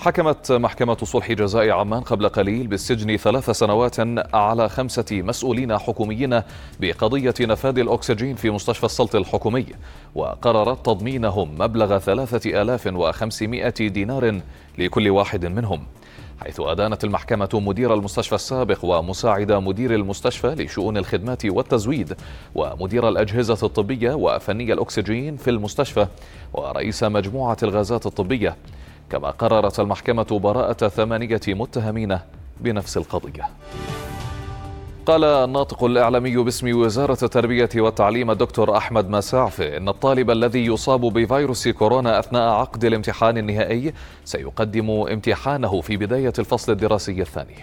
حكمت محكمة صلح جزاء عمان قبل قليل بالسجن ثلاث سنوات على خمسة مسؤولين حكوميين بقضية نفاذ الأكسجين في مستشفى السلط الحكومي وقررت تضمينهم مبلغ ثلاثة آلاف وخمسمائة دينار لكل واحد منهم. حيث أدانت المحكمة مدير المستشفى السابق ومساعد مدير المستشفى لشؤون الخدمات والتزويد ومدير الأجهزة الطبية وفني الأكسجين في المستشفى ورئيس مجموعة الغازات الطبية. كما قررت المحكمة براءة ثمانية متهمين بنفس القضية. قال الناطق الإعلامي باسم وزارة التربية والتعليم الدكتور أحمد مساعفي إن الطالب الذي يصاب بفيروس كورونا أثناء عقد الامتحان النهائي سيقدم امتحانه في بداية الفصل الدراسي الثاني.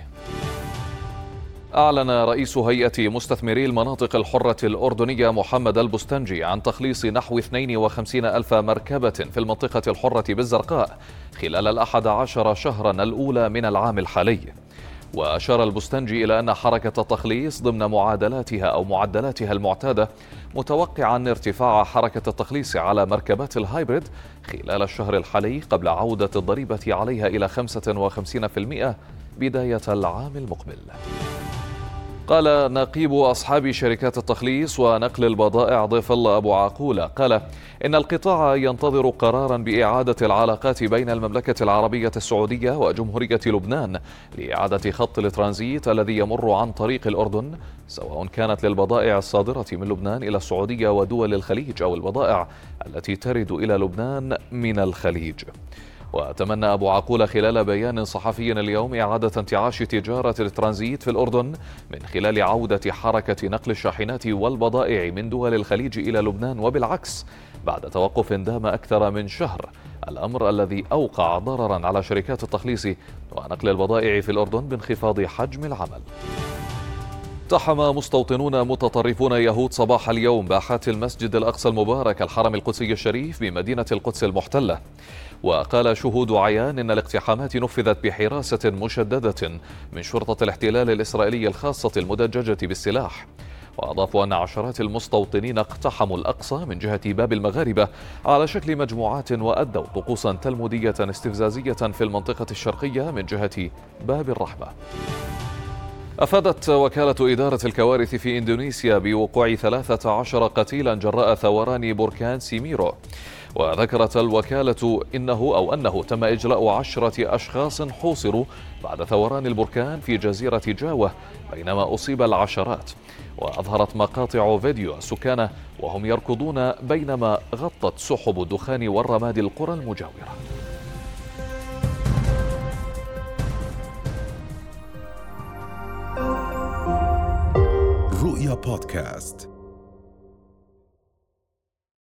أعلن رئيس هيئة مستثمري المناطق الحرة الأردنية محمد البستنجي عن تخليص نحو 52 ألف مركبة في المنطقة الحرة بالزرقاء خلال الأحد عشر شهرا الأولى من العام الحالي وأشار البستنجي إلى أن حركة التخليص ضمن معادلاتها أو معدلاتها المعتادة متوقعا ارتفاع حركة التخليص على مركبات الهايبريد خلال الشهر الحالي قبل عودة الضريبة عليها إلى 55% بداية العام المقبل. قال نقيب أصحاب شركات التخليص ونقل البضائع ضيف الله أبو عاقولة قال إن القطاع ينتظر قرارا بإعادة العلاقات بين المملكة العربية السعودية وجمهورية لبنان لإعادة خط الترانزيت الذي يمر عن طريق الأردن سواء كانت للبضائع الصادرة من لبنان إلى السعودية ودول الخليج أو البضائع التي ترد إلى لبنان من الخليج. وتمنى أبو عقول خلال بيان صحفي اليوم إعادة انتعاش تجارة الترانزيت في الأردن من خلال عودة حركة نقل الشاحنات والبضائع من دول الخليج إلى لبنان وبالعكس بعد توقف دام أكثر من شهر. الأمر الذي أوقع ضررا على شركات التخليص ونقل البضائع في الأردن بانخفاض حجم العمل. اقتحم مستوطنون متطرفون يهود صباح اليوم باحات المسجد الأقصى المبارك الحرم القدسي الشريف بمدينة القدس المحتلة. وقال شهود عيان إن الاقتحامات نفذت بحراسة مشددة من شرطة الاحتلال الإسرائيلي الخاصة المدججة بالسلاح. واضافوا أن عشرات المستوطنين اقتحموا الأقصى من جهة باب المغاربة على شكل مجموعات وأدوا طقوسا تلمودية استفزازية في المنطقة الشرقية من جهة باب الرحمة. أفادت وكالة إدارة الكوارث في إندونيسيا بوقوع 13 قتيلا جراء ثوران بركان سيميرو. وذكرت الوكالة إنه أو أنه تم إجلاء عشرة أشخاص حوصروا بعد ثوران البركان في جزيرة جاوة بينما أصيب العشرات. وأظهرت مقاطع فيديو السكان وهم يركضون بينما غطت سحب الدخان والرماد القرى المجاورة. رؤيا بودكاست